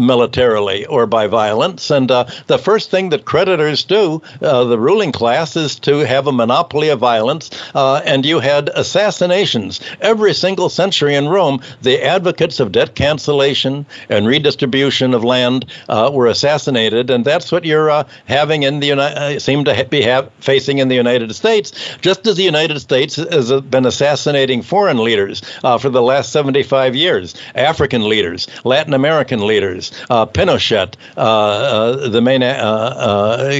militarily or by violence. And the first thing that creditors do, the ruling class, is to have a monopoly of violence. and you had assassinations. Every single century in Rome, the advocates of debt cancellation and redistribution of land uh, were assassinated, and that's what you're uh, having in the United uh, seem to be facing in the United States. Just as the United States has been assassinating foreign leaders uh, for the last 75 years, African leaders, Latin American leaders, uh, Pinochet, uh, the main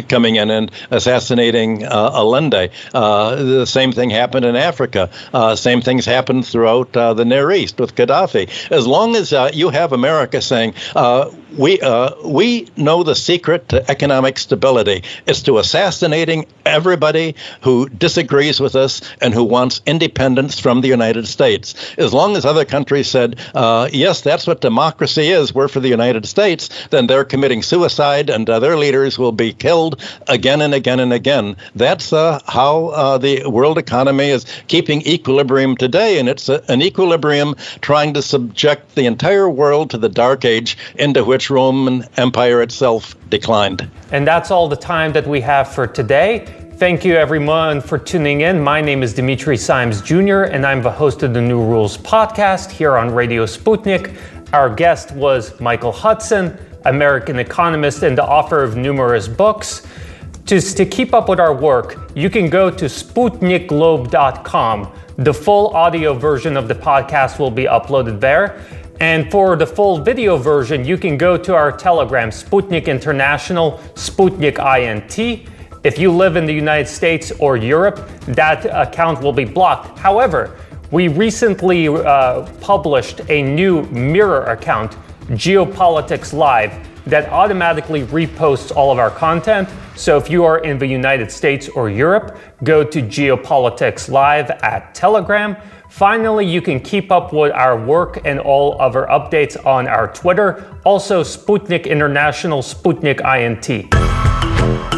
coming in and assassinating Allende. the same thing happened in Africa. Uh, same things happened throughout uh, the Near East with Gaddafi. As long as uh, you have America saying, uh, we uh, we know the secret to economic stability is to assassinating everybody who disagrees with us and who wants independence from the United States. As long as other countries said, uh, yes, that's what democracy is, we're for the United States, then they're committing suicide and uh, their leaders will be killed again and again and again. That's uh, how uh, the world economy is keeping equilibrium today, and it's a, an equilibrium trying to subject the entire world to the dark age into which which Roman Empire itself declined. And that's all the time that we have for today. Thank you, everyone, for tuning in. My name is Dimitri Simes Jr., and I'm the host of the New Rules podcast here on Radio Sputnik. Our guest was Michael Hudson, American economist and the author of numerous books. To, to keep up with our work, you can go to SputnikGlobe.com. The full audio version of the podcast will be uploaded there. And for the full video version, you can go to our Telegram, Sputnik International, Sputnik INT. If you live in the United States or Europe, that account will be blocked. However, we recently uh, published a new mirror account, Geopolitics Live. that automatically reposts all of our content. So if you are in the United States or Europe, go to Geopolitics Live at Telegram. Finally, you can keep up with our work and all other updates on our Twitter, also Sputnik International, Sputnik INT.